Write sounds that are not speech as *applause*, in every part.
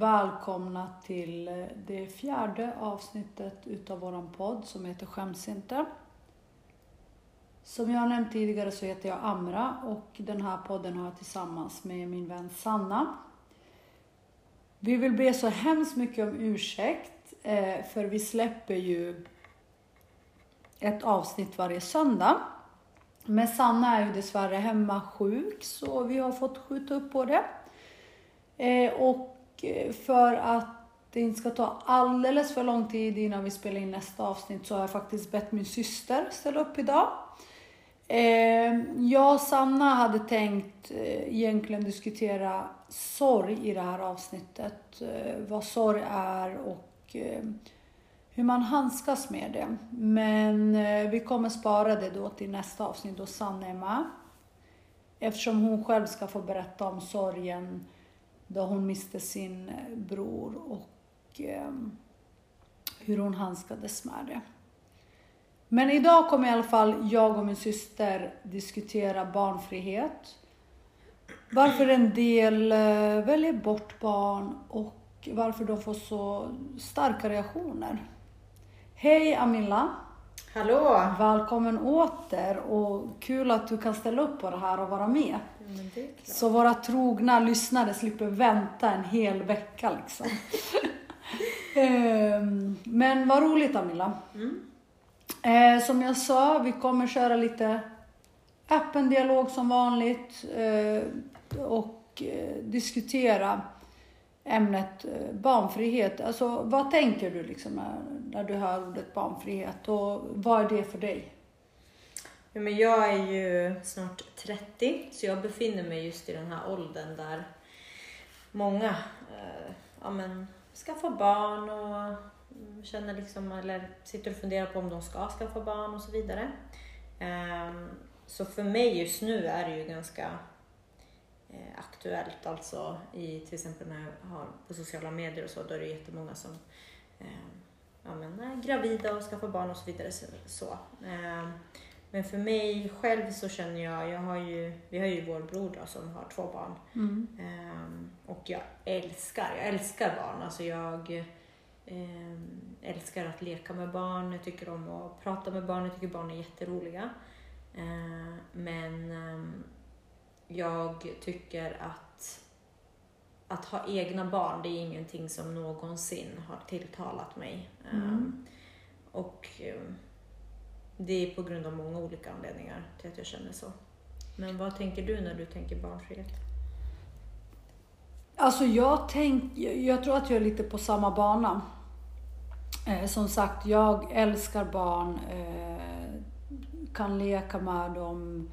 välkomna till eh, det fjärde avsnittet utav våran podd som heter Skäms inte. Som jag nämnt tidigare så heter jag Amra och den här podden har jag tillsammans med min vän Sanna. Vi vill be så hemskt mycket om ursäkt eh, för vi släpper ju ett avsnitt varje söndag. Men Sanna är ju dessvärre hemma sjuk så vi har fått skjuta upp på det. Eh, och Eh, för att det inte ska ta alldeles för lång tid innan vi spelar in nästa avsnitt så har jag faktiskt bett min syster ställa upp idag. Eh, jag och Sanna hade tänkt eh, egentligen diskutera sorg i det här avsnittet. Vad sorg är och hur man handskas med det. Men vi kommer spara det då till nästa avsnitt då Sanna är med. Eftersom hon själv ska få berätta om sorgen då hon miste sin bror och hur hon handskades med det. Men idag kommer i alla fall jag och min syster diskutera barnfrihet. Varför en del eh, väljer bort barn och varför de får så starka reaktioner. Hej Amilla! Hallå! Välkommen åter och kul att du kan ställa upp på det här och vara med. Så våra trogna lyssnare slipper vänta en hel vecka liksom. *laughs* Ehm, men vad roligt Amilla. Mm. Eh, som jag sa, vi kommer köra lite öppen dialog som vanligt eh, och eh, diskutera ämnet barnfrihet. Alltså, vad tänker du liksom när, när du hör ordet barnfrihet och vad är det för dig? Ja, men jag är ju snart 30 så jag befinner mig just i den här åldern där många eh, ja, men, skaffar barn och mm, känner liksom, eller sitter och funderar på om de ska skaffa barn och så vidare. Eh, så för mig just nu är det ju ganska eh, aktuellt alltså i till exempel när jag har på sociala medier och så, då är det jättemånga som ehm, ja, men, är gravida och skaffar barn och så vidare. Så. Ehm, men för mig själv så känner jag, jag har ju, vi har ju vår bror då, som har två barn. Mm. och jag älskar, jag älskar barn. Alltså jag eh, älskar att leka med barn, jag tycker om att prata med barn, jag tycker barn är jätteroliga. Eh, men eh, jag tycker att att ha egna barn, det är ingenting som någonsin har tilltalat mig. Mm. Um, och um, det är på grund av många olika anledningar till att jag känner så. Men vad tänker du när du tänker barnfrihet? Alltså jag, tänk, jag tror att jag är lite på samma bana. Eh, som sagt, jag älskar barn, eh, kan leka med dem,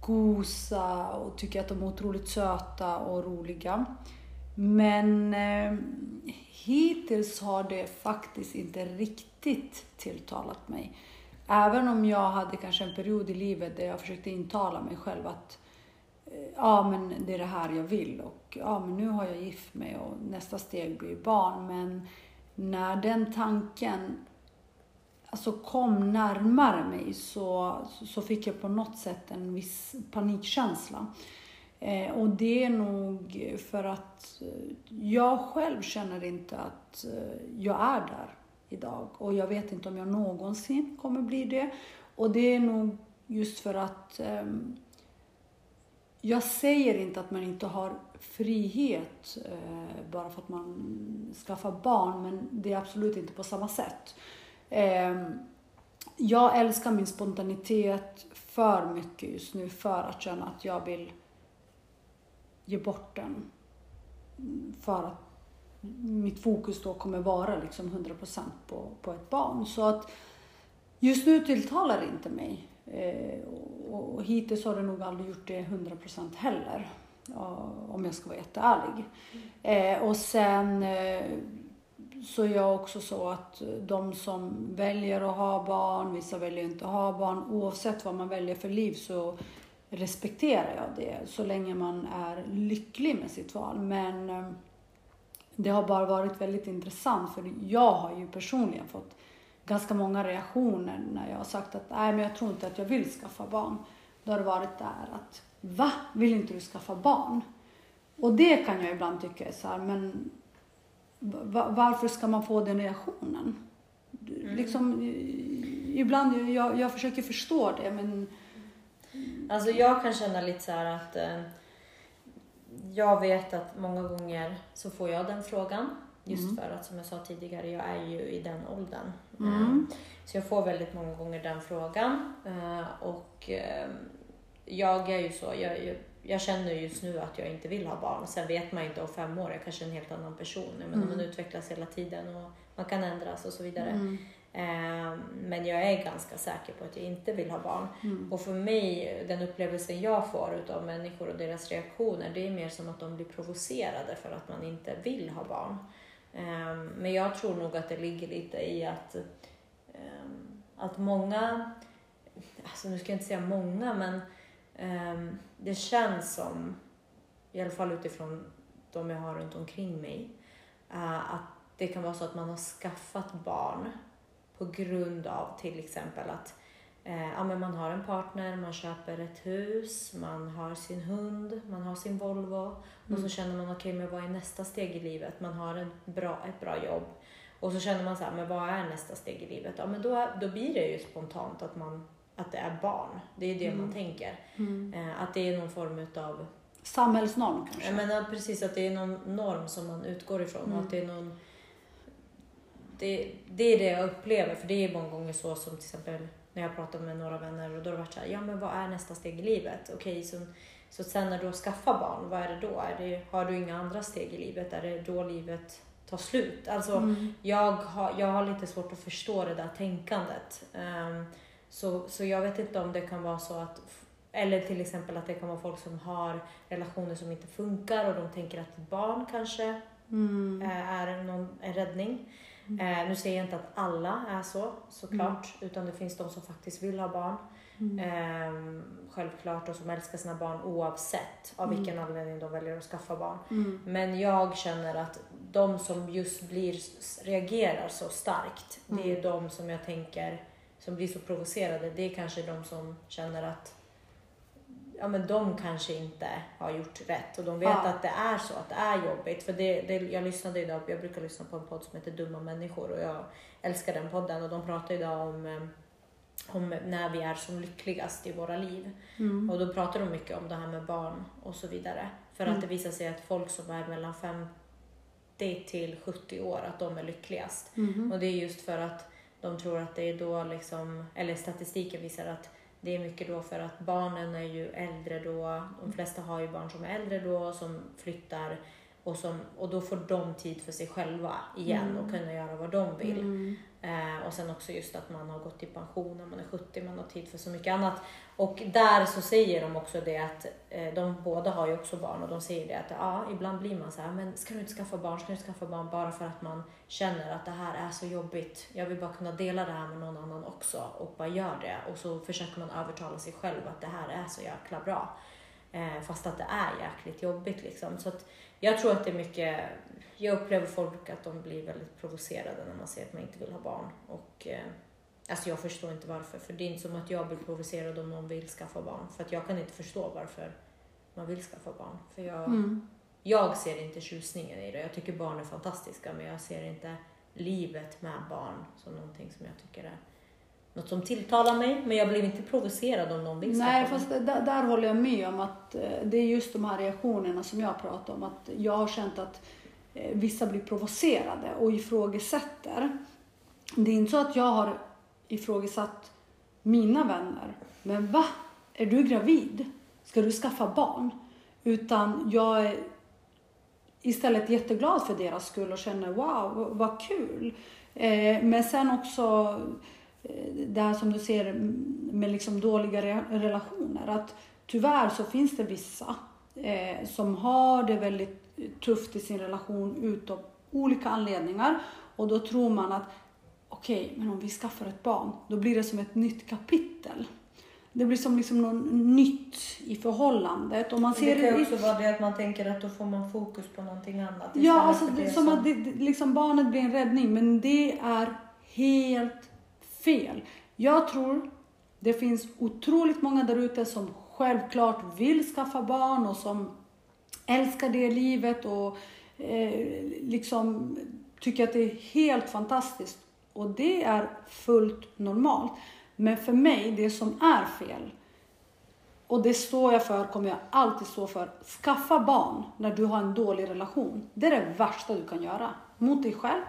gosa och tycker att de är otroligt söta och roliga. Men eh, hittills har det faktiskt inte riktigt tilltalat mig. Även om jag hade kanske en period i livet där jag försökte intala mig själv att eh, ja, men det är det här jag vill och ja, men nu har jag gift mig och nästa steg blir barn. Men när den tanken alltså kom närmare mig så, så fick jag på något sätt en viss panikkänsla. Eh, och det är nog för att eh, jag själv känner inte att eh, jag är där idag. Och jag vet inte om jag någonsin kommer bli det. Och det är nog just för att um, jag säger inte att man inte har frihet uh, bara för att man skaffar barn, men det är absolut inte på samma sätt. Um, jag älskar min spontanitet för mycket just nu för att känna att jag vill ge bort den. För att mitt fokus då kommer vara liksom 100% på, på ett barn. Så att just nu tilltalar det inte mig. Eh, och, och hittills har det nog aldrig gjort det 100% heller om jag ska vara jätteärlig. Mm. och sen eh, så är jag också så att de som väljer att ha barn, vissa väljer inte att ha barn, oavsett vad man väljer för liv så respekterar jag det så länge man är lycklig med sitt val. Men eh, det har bara varit väldigt intressant för jag har ju personligen fått ganska många reaktioner när jag har sagt att nej men jag tror inte att jag vill skaffa barn. Då har det varit där att Va? Vill inte du skaffa barn? Och det kan jag ibland tycka är så här, men va- varför ska man få den reaktionen? Mm. Liksom, ibland, jag, jag försöker förstå det men Alltså jag kan känna lite så här att eh, jag vet att många gånger så får jag den frågan. Just Mm. för att som jag sa tidigare, jag är ju i den åldern. Mm. Eh, Så jag får väldigt många gånger den frågan. Eh, Och eh, jag är ju så, jag, jag, jag känner just nu att jag inte vill ha barn. Sen vet man inte om fem år, jag kanske är en helt annan person. Menar, Mm. Man utvecklas hela tiden och man kan ändras och så vidare. Mm. Eh, Men jag är ganska säker på att jag inte vill ha barn. Mm. Och för mig, den upplevelsen jag får av människor och deras reaktioner, det är mer som att de blir provocerade för att man inte vill ha barn. Ehm, Men jag tror nog att det ligger lite i att, ehm, att många, alltså nu ska jag inte säga många, men det känns som, i alla fall utifrån de jag har runt omkring mig, eh, att det kan vara så att man har skaffat barn på grund av till exempel att Eh, ja, men man har en partner, man köper ett hus, man har sin hund, man har sin Volvo och så Mm. känner man okej, men vad är nästa steg i livet? Man har en bra, ett bra jobb och så känner man så här, men vad är nästa steg i livet? Ja, men då, då blir det ju spontant att, man, att det är barn. Det är det man Mm. tänker. Mm. Eh, att det är någon form utav Samhällsnorm kanske? jag menar precis att det är någon norm som man utgår ifrån och Mm. att det är någon det, det är det jag upplever, för det är många gånger så som till exempel när jag pratar med några vänner och då har det varit så här, ja men vad är nästa steg i livet? Okej, så, så sen när du skaffar barn, vad är det då? Är det, har du inga andra steg i livet? Är det då livet tar slut? Alltså, Mm. jag, har, jag har lite svårt att förstå det där tänkandet. Ehm, så, så jag vet inte om det kan vara så att eller till exempel att det kan vara folk som har relationer som inte funkar och de tänker att barn kanske Mm. eh, är någon, en räddning. Eh, nu säger jag inte att alla är så såklart, utan det finns de som faktiskt vill ha barn. Mm. Eh, självklart och som älskar sina barn oavsett av Mm. vilken anledning de väljer att skaffa barn. Mm. Men jag känner att de som just blir, reagerar så starkt, det är Mm. de som jag tänker som blir så provocerade. Det är kanske de som känner att ja, men de kanske inte har gjort rätt och de vet Ja. att det är så, att det är jobbigt. För det, det, jag lyssnade idag, jag brukar lyssna på en podd som heter Dumma människor och jag älskar den podden och de pratar idag om, eh, om när vi är som lyckligast i våra liv. Mm. Och då pratar de mycket om det här med barn och så vidare. För Mm. att det visar sig att folk som är mellan 50 till 70 år, att de är lyckligast. Mhm. Och det är just för att de tror att det är då liksom, eller statistiken visar att det är mycket då för att barnen är ju äldre då. De flesta har ju barn som är äldre då, som flyttar och, som, och då får de tid för sig själva igen Mm. och kunna göra vad de vill. Mm. Eh, och sen också just att man har gått i pension när man är 70, man har tid för så mycket annat. Och där så säger de också det att eh, de båda har ju också barn och de säger det att ja, ibland blir man så här, men ska du inte skaffa barn, ska du inte skaffa barn bara för att man känner att det här är så jobbigt. Jag vill bara kunna dela det här med någon annan också och bara gör det. Och så försöker man övertala sig själv att det här är så jäkla bra. Eh, fast att det är jäkligt jobbigt liksom. Så att jag tror att det är mycket, jag upplever folk att de blir väldigt provocerade när man säger att man inte vill ha barn. Och eh, alltså jag förstår inte varför, för det är inte som att jag blir provocerad om någon vill skaffa barn. För att jag kan inte förstå varför man vill skaffa barn. För jag, Mm. jag ser inte tjusningen i det. Jag tycker barn är fantastiska, men jag ser inte livet med barn som någonting som jag tycker är något som tilltalar mig. Men jag blir inte provocerad om någon vill Nej, fast det- där, där håller jag med om att eh, det är just de här reaktionerna som jag pratar om. Att jag har känt att eh, vissa blir provocerade och ifrågasätter. Det är inte så att jag har ifrågasatt mina vänner. Men va? Är du gravid? Ska du skaffa barn? Utan jag är istället jätteglad för deras skull och känner wow, vad kul. Eh, men sen också det här som du ser med liksom dåliga re- relationer. Att tyvärr så finns det vissa eh, som har det väldigt tufft i sin relation utav olika anledningar. Och då tror man att okej, men om vi skaffar ett barn, då blir det som ett nytt kapitel. Det blir som liksom något nytt i förhållandet. Och man det ser kan ju i- också vara det att man tänker att då får man fokus på någonting annat. Ja, alltså, det, det som att det, det- liksom barnet blir en räddning, men det är helt fel. Jag tror det finns otroligt många där ute som självklart vill skaffa barn och som älskar det livet och eh, liksom tycker att det är helt fantastiskt och det är fullt normalt. Men för mig, det som är fel, och det står jag för, kommer jag alltid stå för. Skaffa barn när du har en dålig relation. Det är det värsta du kan göra. Mot dig själv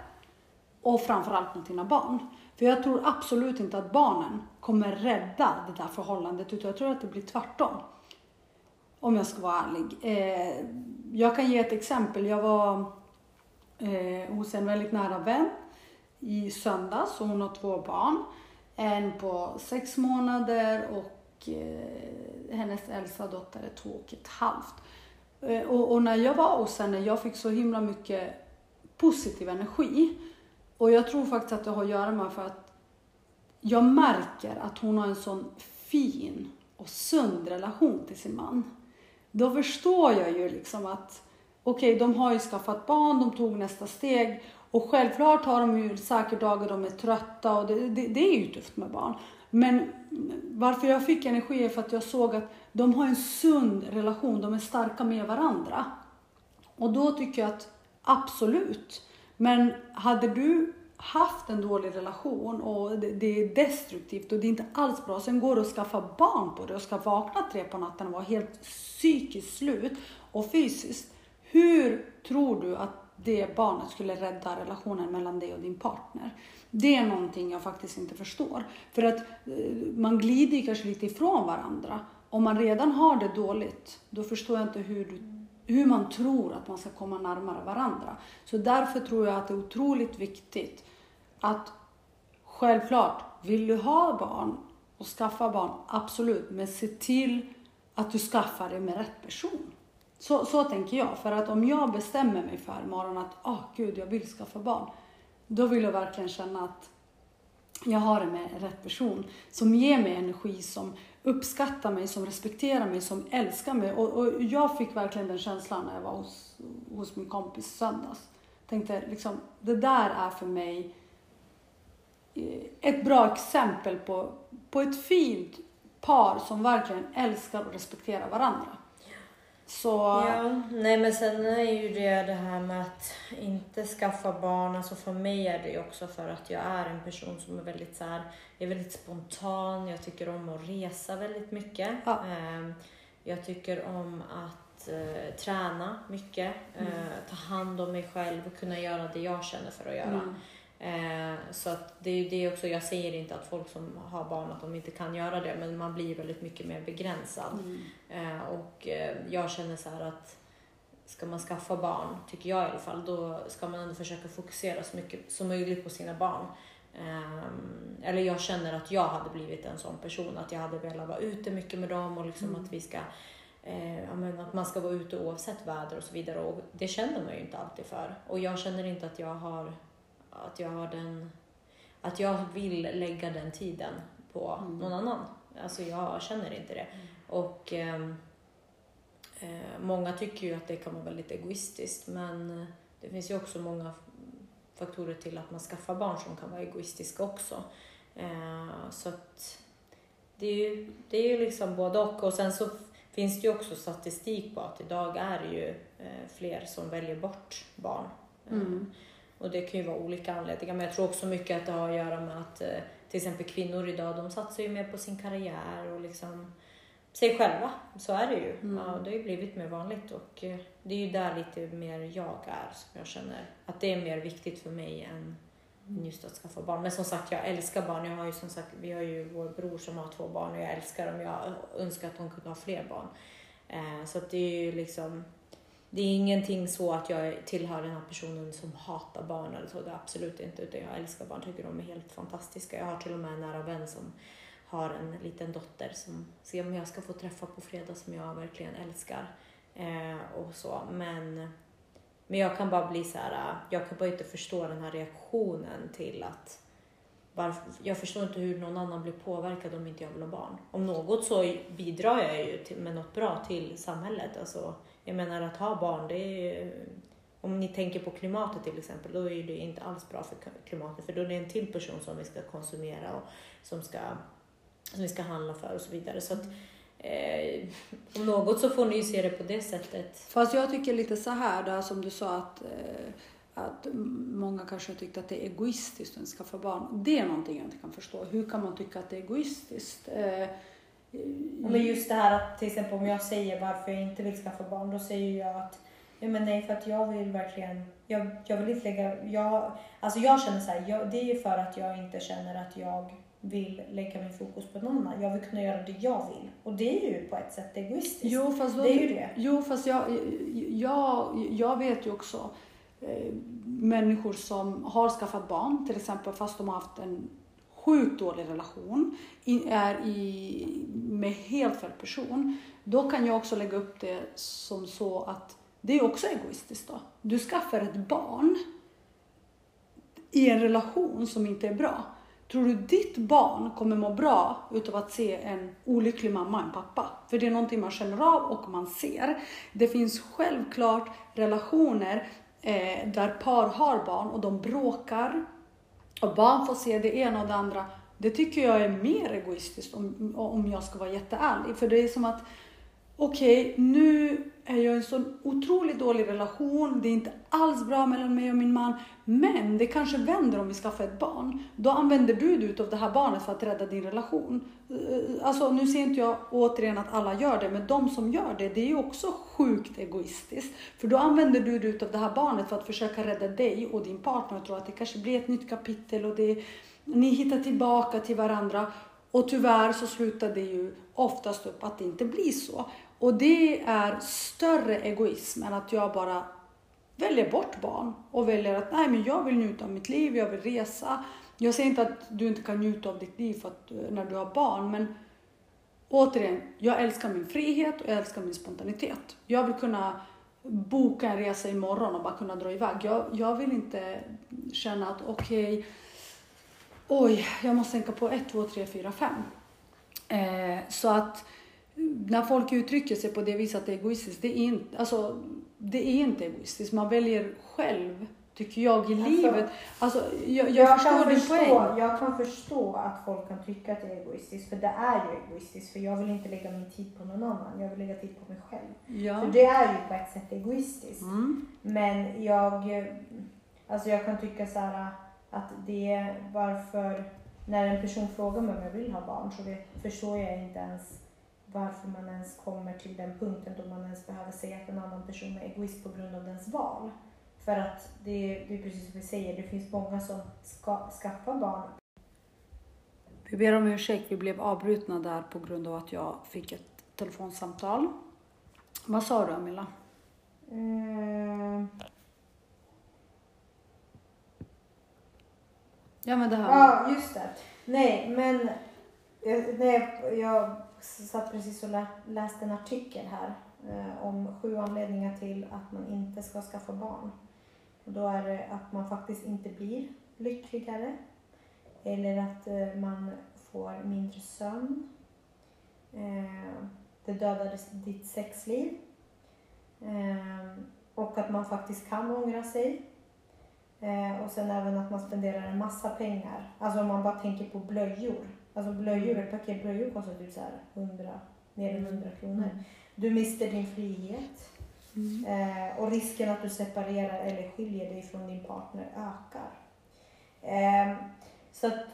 och framförallt mot dina barn. För jag tror absolut inte att barnen kommer rädda det där förhållandet, utan jag tror att det blir tvärtom. Om jag ska vara ärlig. Eh, jag kan ge ett exempel. Jag var eh, hos en väldigt nära vän i söndags och hon har två barn. En på sex månader och eh, hennes äldsta dotter är två och ett halvt. Eh, och, och, när jag var hos henne, jag fick så himla mycket positiv energi. Och jag tror faktiskt att det har att göra med för att jag märker att hon har en sån fin och sund relation till sin man. Då förstår jag ju liksom att okej, okay, de har ju skaffat barn, de tog nästa steg och självklart har de ju säkert dagar de är trötta och det, det, det, är ju tufft med barn. Men varför jag fick energi är för att jag såg att de har en sund relation, de är starka med varandra. Och då tycker jag att absolut. Men hade du haft en dålig relation och det, det, är destruktivt och det är inte alls bra. Sen går du och skaffa barn på det och ska vakna tre på natten och vara helt psykiskt slut och fysiskt. Hur tror du att det barnet skulle rädda relationen mellan dig och din partner? Det är någonting jag faktiskt inte förstår. För att eh, man glider kanske lite ifrån varandra. Om man redan har det dåligt, då förstår jag inte hur, du, hur man tror att man ska komma närmare varandra. Så därför tror jag att det är otroligt viktigt att självklart, vill du ha barn och skaffa barn, absolut, men se till att du skaffar det med rätt person. Så, så tänker jag. För att om jag bestämmer mig för imorgon att, åh oh, gud, jag vill skaffa barn. Då vill jag verkligen känna att jag har det med rätt person. Som ger mig energi, som uppskattar mig, som respekterar mig, som älskar mig. Och, och jag fick verkligen den känslan när jag var hos, hos min kompis söndags. Tänkte liksom, det där är för mig eh, ett bra exempel på, på ett fint par som verkligen älskar och respekterar varandra. Så... Ja, nej men sen är ju det det här med att inte skaffa barn. Alltså för mig är det ju också för att jag är en person som är väldigt så här, är väldigt spontan. Jag tycker om att resa väldigt mycket. Ja. Ehm, jag tycker om att uh, träna mycket, mm. uh, ta hand om mig själv och kunna göra det jag känner för att göra. Mm. Eh, så att det är ju det också, jag säger inte att folk som har barn att de inte kan göra det, men man blir väldigt mycket mer begränsad. Mm. Eh, och eh, jag känner så här att ska man skaffa barn, tycker jag i alla fall, då ska man ändå försöka fokusera så mycket som möjligt på sina barn. Um, eller jag känner att jag hade blivit en sån person, att jag hade velat vara ute mycket med dem och liksom mm. att vi ska eh, att man ska vara ute oavsett väder och så vidare. Och det känner man ju inte alltid för. Och jag känner inte att jag har att jag har den, att jag vill lägga den tiden på mm. någon annan. Alltså jag känner inte det. Mm. Och eh, eh, många tycker ju att det kan vara väldigt egoistiskt men det finns ju också många faktorer till att man skaffar barn som kan vara egoistiska också. Eh, så att det är ju, det är ju liksom både och. Och sen så finns det ju också statistik på att idag är det ju eh, fler som väljer bort barn. Mm. Och det kan ju vara olika anledningar, men jag tror också mycket att det har att göra med att eh, till exempel kvinnor idag, de satsar ju mer på sin karriär och liksom sig själva. Så är det ju. Mm. Ja, det har ju blivit mer vanligt och eh, det är ju där lite mer jag är som jag känner att det är mer viktigt för mig än just att skaffa barn. Men som sagt, jag älskar barn. Jag har ju som sagt, vi har ju vår bror som har två barn och jag älskar dem. Jag önskar att de kunde ha fler barn. Eh, så att det är ju liksom det är ingenting så att jag tillhör den här personen som hatar barn eller så, det är absolut inte. Utan jag älskar barn, tycker de är helt fantastiska. Jag har till och med en nära vän som har en liten dotter som ser om jag ska få träffa på fredag som jag verkligen älskar. Eh, och så. Men, men jag kan bara bli så här, eh, jag kan bara inte förstå den här reaktionen till att varför, jag förstår inte hur någon annan blir påverkad om inte jag vill ha barn. Om något så bidrar jag ju till, med något bra till samhället. Alltså, jag menar att ha barn, det är om ni tänker på klimatet till exempel, då är det inte alls bra för klimatet för då är det en till person som vi ska konsumera och som, ska, som vi ska handla för och så vidare. Så att, eh, om något så får ni ju se det på det sättet. Fast jag tycker lite så här, där som du sa att, eh, att många kanske tyckte att det är egoistiskt att skaffa barn. Det är någonting jag inte kan förstå. Hur kan man tycka att det är egoistiskt? Eh, men just det här att till exempel om jag säger varför jag inte vill skaffa barn, då säger jag att ja, men nej, för att jag vill verkligen, jag, jag vill inte lägga, jag, alltså jag känner så här, jag, det är ju för att jag inte känner att jag vill lägga min fokus på någon annan. Jag vill kunna göra det jag vill. Och det är ju på ett sätt egoistiskt. Jo, fast, då, det är ju det. Jo, fast jag, jag, jag vet ju också eh, människor som har skaffat barn, till exempel fast de har haft en sjukt dålig relation, är i, med helt fel person. Då kan jag också lägga upp det som så att det är också egoistiskt då. Du skaffar ett barn i en relation som inte är bra. Tror du ditt barn kommer må bra utav att se en olycklig mamma, en pappa? För det är någonting man känner av och man ser. Det finns självklart relationer eh, där par har barn och de bråkar och barn får se det ena och det andra. Det tycker jag är mer egoistiskt om, om jag ska vara jätteärlig. För det är som att okej, okay, nu är jag i en så otroligt dålig relation, det är inte alls bra mellan mig och min man, men det kanske vänder om vi skaffar ett barn. Då använder du dig av det här barnet för att rädda din relation. Eh, alltså nu ser inte jag återigen att alla gör det, men de som gör det, det är ju också sjukt egoistiskt. För då använder du dig av det här barnet för att försöka rädda dig och din partner och tror att det kanske blir ett nytt kapitel och det, ni hittar tillbaka till varandra. Och tyvärr så slutar det ju oftast upp att det inte blir så. Och det är större egoism än att jag bara väljer bort barn och väljer att nej men jag vill njuta av mitt liv, jag vill resa. Jag säger inte att du inte kan njuta av ditt liv för att, eh, när du har barn men återigen, jag älskar min frihet och jag älskar min spontanitet. Jag vill kunna boka en resa imorgon och bara kunna dra iväg. Jag, jag vill inte känna att okej, okay, oj, jag måste tänka på 1, 2, 3, 4, 5. Eh, så att när folk uttrycker sig på det viset att det är egoistiskt, det är inte, alltså, det är inte egoistiskt. Man väljer själv, tycker jag, i alltså, livet. Alltså, jag, jag, jag förstår din poäng. Jag kan förstå att folk kan tycka att det är egoistiskt, för det är ju egoistiskt. För jag vill inte lägga min tid på någon annan, jag vill lägga tid på mig själv. Ja. För det är ju på ett sätt egoistiskt. Mm. Men jag, alltså jag kan tycka så här att det är varför, när en person frågar mig om jag vill ha barn så förstår jag inte ens varför man ens kommer till den punkten då man ens behöver säga att en annan person är egoist på grund av dens val. För att det, det är precis som vi säger, det finns många som ska skaffa barn. Vi ber om ursäkt, vi blev avbrutna där på grund av att jag fick ett telefonsamtal. Vad sa du Amilla? Mm. Ja men det här. Ja, just det. Nej, men nej, jag satt precis och läste en artikel här eh, om sju anledningar till att man inte ska skaffa barn. Och då är det att man faktiskt inte blir lyckligare eller att eh, man får mindre sömn. Eh, det dödar ditt sexliv. Eh, och att man faktiskt kan ångra sig. Eh, och sen även att man spenderar en massa pengar. Alltså om man bara tänker på blöjor Alltså blöjor, ett paket blöjor kostar typ så här 100, mer än 100 kronor. Mm. Du mister din frihet. Mm. Eh, och risken att du separerar eller skiljer dig från din partner ökar. Eh, så att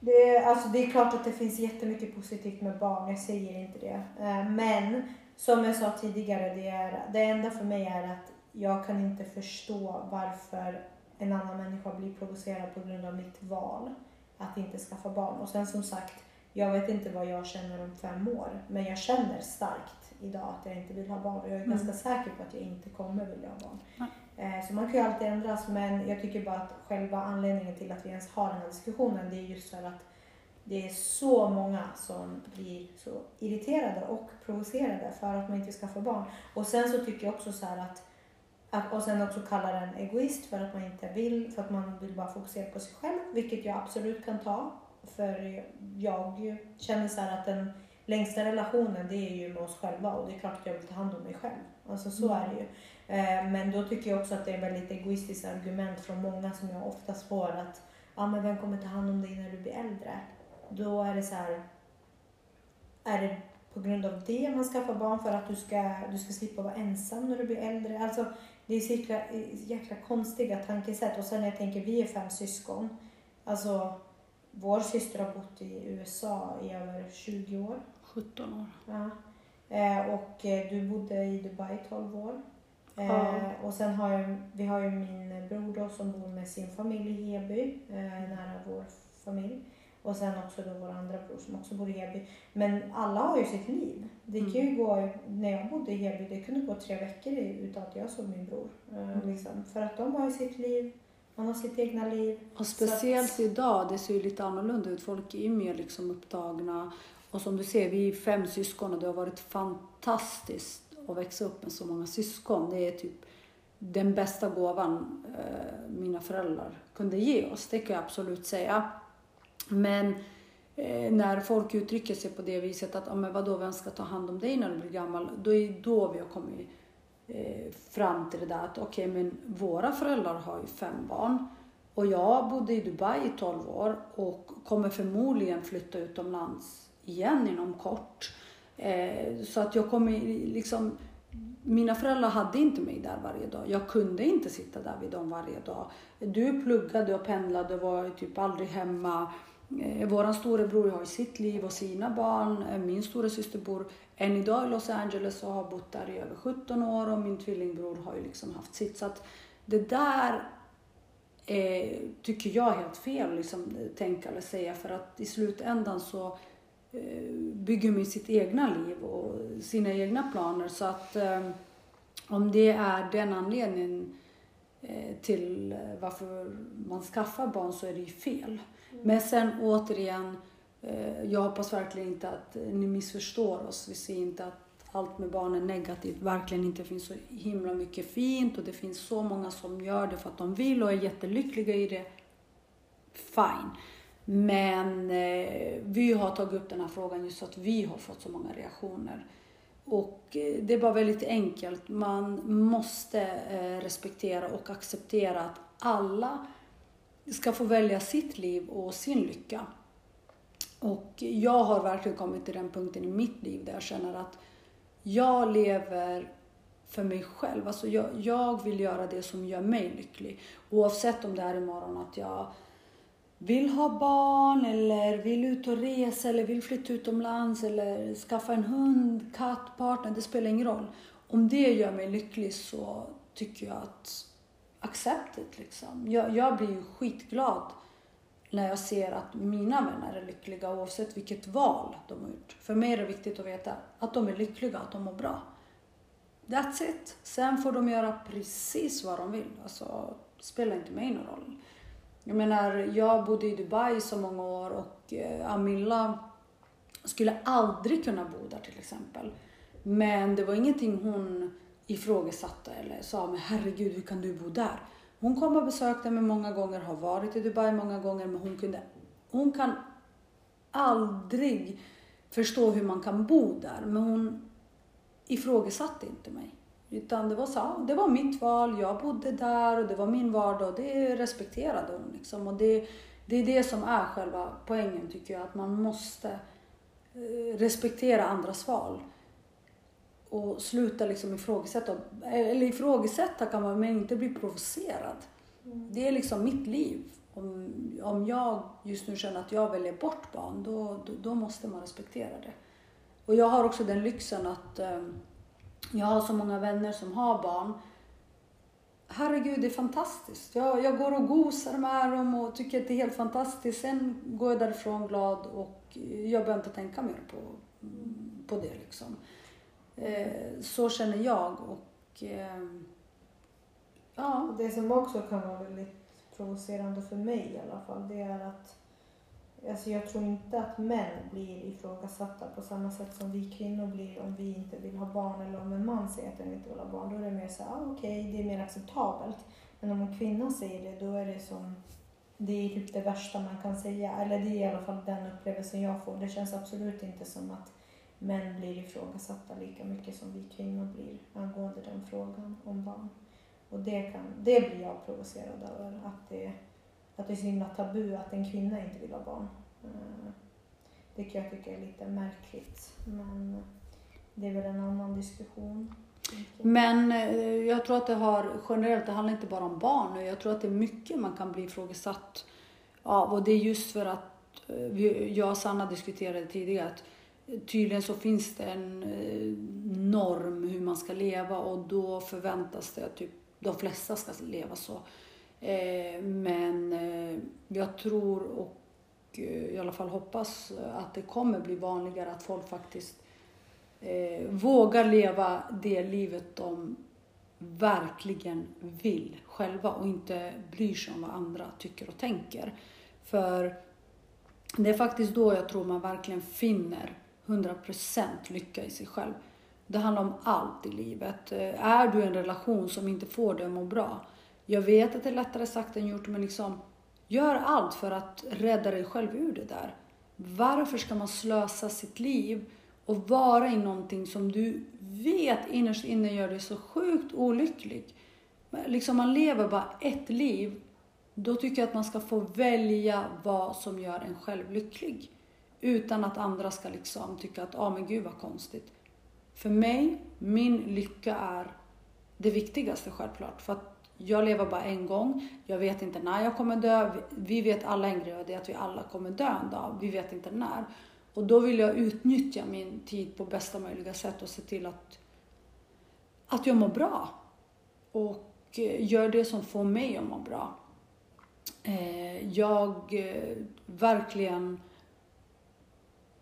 det, alltså det är klart att det finns jättemycket positivt med barn, jag säger inte det. Eh, men som jag sa tidigare, det, är, det enda för mig är att jag kan inte förstå varför en annan människa blir provocerad på grund av mitt val att inte skaffa barn. Och sen som sagt, jag vet inte vad jag känner om fem år, men jag känner starkt idag att jag inte vill ha barn och jag är mm. ganska säker på att jag inte kommer vilja ha barn. Mm. så man kan ju alltid ändras, men jag tycker bara att själva anledningen till att vi ens har den här diskussionen, det är just för att det är så många som blir så irriterade och provocerade för att man inte skaffar barn. Och sen så tycker jag också så att att, och sen också kalla den egoist för att man inte vill, för att man vill bara fokusera på sig själv, vilket jag absolut kan ta. För jag känner så att den längsta relationen det är ju med oss själva och det är klart att jag vill ta hand om mig själv. Alltså så mm. är det ju. Eh, men då tycker jag också att det är väldigt egoistiskt argument från många som jag oftast får att ja men vem kommer ta hand om dig när du blir äldre? Då är det så här, är det på grund av det man skaffar barn för att du ska, du ska slippa vara ensam när du blir äldre? Alltså det är så jäkla, jäkla konstiga tankesätt. Och sen när jag tänker, vi är fem syskon. Alltså, vår syster har bott i USA i över 20 år. 17 år. Ja. Eh, och eh, du bodde i Dubai i 12 år. Eh, Ja. Och sen har jag, vi har ju min bror då som bor med sin familj i Heby, nära vår familj. Och sen också då vår andra bror som också bor i Heby. Men alla har ju sitt liv. Det kan ju gå, när jag bodde i Heby, det kunde gå tre veckor utan att jag såg min bror. Eh, Mm. liksom. För att de har ju sitt liv, man har sitt egna liv. Och speciellt idag, det ser ju lite annorlunda ut. Folk är ju mer liksom upptagna. Och som du ser, vi är fem syskon och det har varit fantastiskt att växa upp med så många syskon. Det är typ den bästa gåvan eh, mina föräldrar kunde ge oss, det kan jag absolut säga. Men Eh, när folk uttrycker sig på det viset att, ah, men vadå, vem ska ta hand om dig när du blir gammal? Då är då vi har kommit eh, fram till det där att okej, men våra föräldrar har ju fem barn och jag bodde i Dubai i 12 år och kommer förmodligen flytta utomlands igen inom kort. Eh, så att jag kommer liksom, mina föräldrar hade inte mig där varje dag. Jag kunde inte sitta där vid dem varje dag. Du pluggade och pendlade och var typ aldrig hemma. Vår våran storebror har ju sitt liv och sina barn. Eh, min stora syster bor än idag i Los Angeles och har bott där i över 17 år och min tvillingbror har ju liksom haft sitt. Så att det där är, tycker jag är helt fel att liksom, tänka eller säga för att i slutändan så bygger man sitt egna liv och sina egna planer. Så att om det är den anledningen till varför man skaffar barn så är det ju fel. Men sen återigen, eh, jag hoppas verkligen inte att eh, ni missförstår oss. Vi ser inte att allt med barn är negativt. Verkligen inte. Det finns så himla mycket fint och det finns så många som gör det för att de vill och är jättelyckliga i det. Fine. Men eh, vi har tagit upp den här frågan just för att vi har fått så många reaktioner. Och eh, det är bara väldigt enkelt. Man måste eh, respektera och acceptera att alla ska få välja sitt liv och sin lycka. Och jag har verkligen kommit till den punkten i mitt liv där jag känner att jag lever för mig själv. Alltså jag, jag vill göra det som gör mig lycklig. Oavsett om det är imorgon att jag vill ha barn eller vill ut och resa eller vill flytta utomlands eller skaffa en hund, katt, partner. Det spelar ingen roll. Om det gör mig lycklig så tycker jag att acceptet liksom. Jag, jag blir ju skitglad när jag ser att mina vänner är lyckliga oavsett vilket val de har gjort. För mig är det viktigt att veta att de är lyckliga, att de mår bra. That's it. Sen får de göra precis vad de vill. Alltså, det spelar inte mig någon roll. Jag menar, jag bodde i Dubai i så många år och eh, Amilla skulle aldrig kunna bo där till exempel. Men det var ingenting hon ifrågasatte eller sa, men herregud, hur kan du bo där? Hon kom och besökte mig många gånger, har varit i Dubai många gånger, men hon kunde, hon kan aldrig förstå hur man kan bo där. Men hon ifrågasatte inte mig. Utan det var så, ja, det var mitt val, jag bodde där och det var min vardag och det respekterade hon. Liksom. Och det, det är det som är själva poängen tycker jag, att man måste eh, respektera andras val. Och sluta liksom ifrågasätta, eller ifrågasätta kan man men inte bli provocerad. Det är liksom mitt liv. Om, om jag just nu känner att jag väljer bort barn, då, då, då måste man respektera det. Och jag har också den lyxen att eh, jag har så många vänner som har barn. Herregud, det är fantastiskt. Jag, jag går och gosar med dem och tycker att det är helt fantastiskt. Sen går jag därifrån glad och jag behöver inte tänka mer på, på det. Liksom. Eh, så känner jag. Och, eh, ja. Det som också kan vara väldigt provocerande för mig i alla fall, det är att Alltså jag tror inte att män blir ifrågasatta på samma sätt som vi kvinnor blir om vi inte vill ha barn eller om en man säger att den inte vill ha barn. Då är det mer så här, ah, okej, det är mer acceptabelt. Men om en kvinna säger det, då är det som, det är typ det värsta man kan säga. Eller det är i alla fall den upplevelsen jag får. Det känns absolut inte som att män blir ifrågasatta lika mycket som vi kvinnor blir angående den frågan om barn. Och det, kan, det blir jag provocerad över, att det att det är så himla tabu att en kvinna inte vill ha barn. Eh, det kan jag tycka är lite märkligt. Men det är väl en annan diskussion. Men eh, jag tror att det har generellt, det handlar inte bara om barn. Jag tror att det är mycket man kan bli ifrågasatt av. Och det är just för att eh, jag och Sanna diskuterade tidigare att tydligen så finns det en eh, norm hur man ska leva och då förväntas det att typ de flesta ska leva så. Eh, men eh, jag tror och i alla fall hoppas att det kommer bli vanligare att folk faktiskt vågar leva det livet de verkligen vill själva och inte bryr sig om vad andra tycker och tänker. För det är faktiskt då jag tror man verkligen finner 100% lycka i sig själv. Det handlar om allt i livet. Eh, är du i en relation som inte får dig att må bra? Jag vet att det är lättare sagt än gjort, men liksom gör allt för att rädda dig själv ur det där. Varför ska man slösa sitt liv och vara i någonting som du vet innerst inne gör dig så sjukt olycklig? Liksom man lever bara ett liv. Då tycker jag att man ska få välja vad som gör en själv lycklig. Utan att andra ska liksom tycka att, ja ah, men gud vad konstigt. För mig, min lycka är det viktigaste självklart. För att jag lever bara en gång. Jag vet inte när jag kommer dö. Vi vet alla en grej, det är att vi alla kommer dö en dag. Vi vet inte när. Och då vill jag utnyttja min tid på bästa möjliga sätt och se till att, att jag mår bra. Och eh, gör det som får mig att må bra. Eh, jag eh, verkligen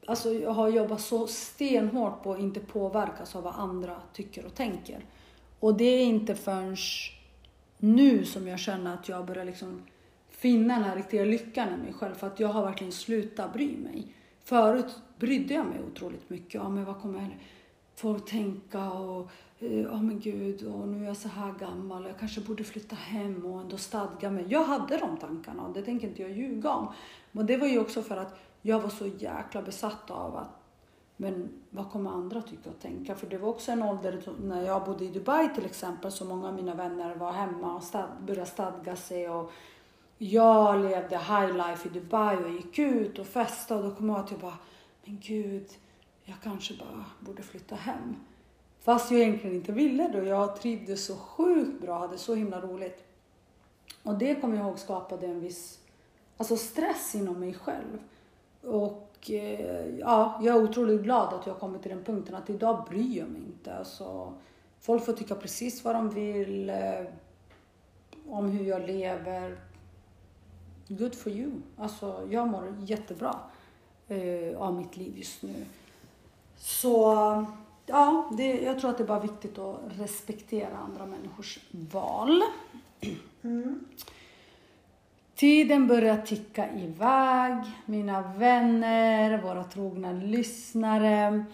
Alltså jag har jobbat så stenhårt på att inte påverkas av vad andra tycker och tänker. Och det är inte förrän nu som jag känner att jag börjar liksom finna den här riktiga lyckan i mig själv. För att jag har verkligen slutat bry mig. Förut brydde jag mig otroligt mycket. Ja, men vad kommer folk tänka? Och eh, ja, oh, men gud, och nu är jag så här gammal. Jag kanske borde flytta hem och ändå stadga mig. Jag hade de tankarna och det tänker inte jag ljuga om. Men det var ju också för att jag var så jäkla besatt av att men vad kommer andra tycka och tänka? För det var också en ålder när jag bodde i Dubai till exempel så många av mina vänner var hemma och stad, började stadga sig och jag levde high life i Dubai och gick ut och festade och då kom jag att jag bara, men gud, jag kanske bara borde flytta hem. Fast jag egentligen inte ville det och jag trivdes så sjukt bra, hade så himla roligt. Och det kommer jag ihåg skapade en viss alltså stress inom mig själv. Och eh, ja, jag är otroligt glad att jag har kommit till den punkten att idag bryr jag mig inte. Alltså, folk får tycka precis vad de vill eh, om hur jag lever. Good for you. Alltså, jag mår jättebra eh, av mitt liv just nu. Så ja, det, jag tror att det är bara viktigt att respektera andra människors val. Mm. Tiden börjar ticka iväg. Mina vänner, våra trogna lyssnare.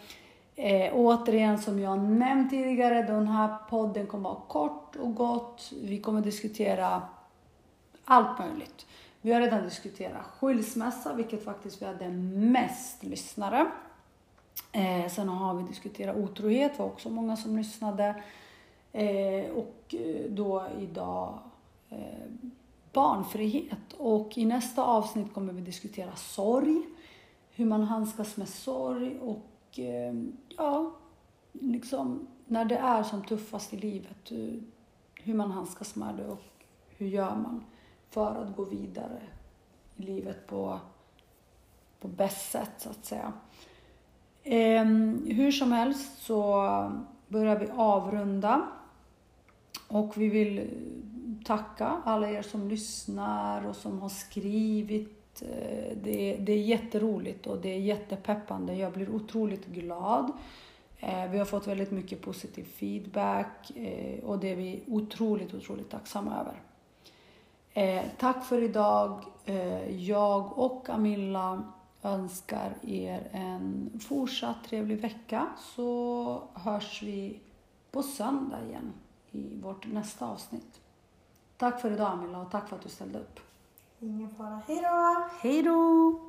Eh, återigen, som jag nämnt tidigare, den här podden kommer vara kort och gott. Vi kommer diskutera allt möjligt. Vi har redan diskuterat skilsmässa, vilket faktiskt vi hade mest lyssnare. Eh, sen har vi diskuterat otrohet, det var också många som lyssnade. Eh, och eh, då idag eh, barnfrihet. Och i nästa avsnitt kommer vi diskutera sorg, hur man handskas med sorg och eh, ja, liksom när det är som tuffast i livet, hur man handskas med det och hur gör man för att gå vidare i livet på, på bäst sätt så att säga. Eh, hur som helst så börjar vi avrunda och vi vill tacka alla er som lyssnar och som har skrivit. Eh, det är, det är jätteroligt och det är jättepeppande. Jag blir otroligt glad. Eh, vi har fått väldigt mycket positiv feedback eh, och det är vi otroligt, otroligt tacksamma över. Tack för idag. Jag och Amilla önskar er en fortsatt trevlig vecka så hörs vi på söndag igen i vårt nästa avsnitt. Tack för idag Amilla och tack för att du ställde upp. Ingen fara. Hej då! Hej då!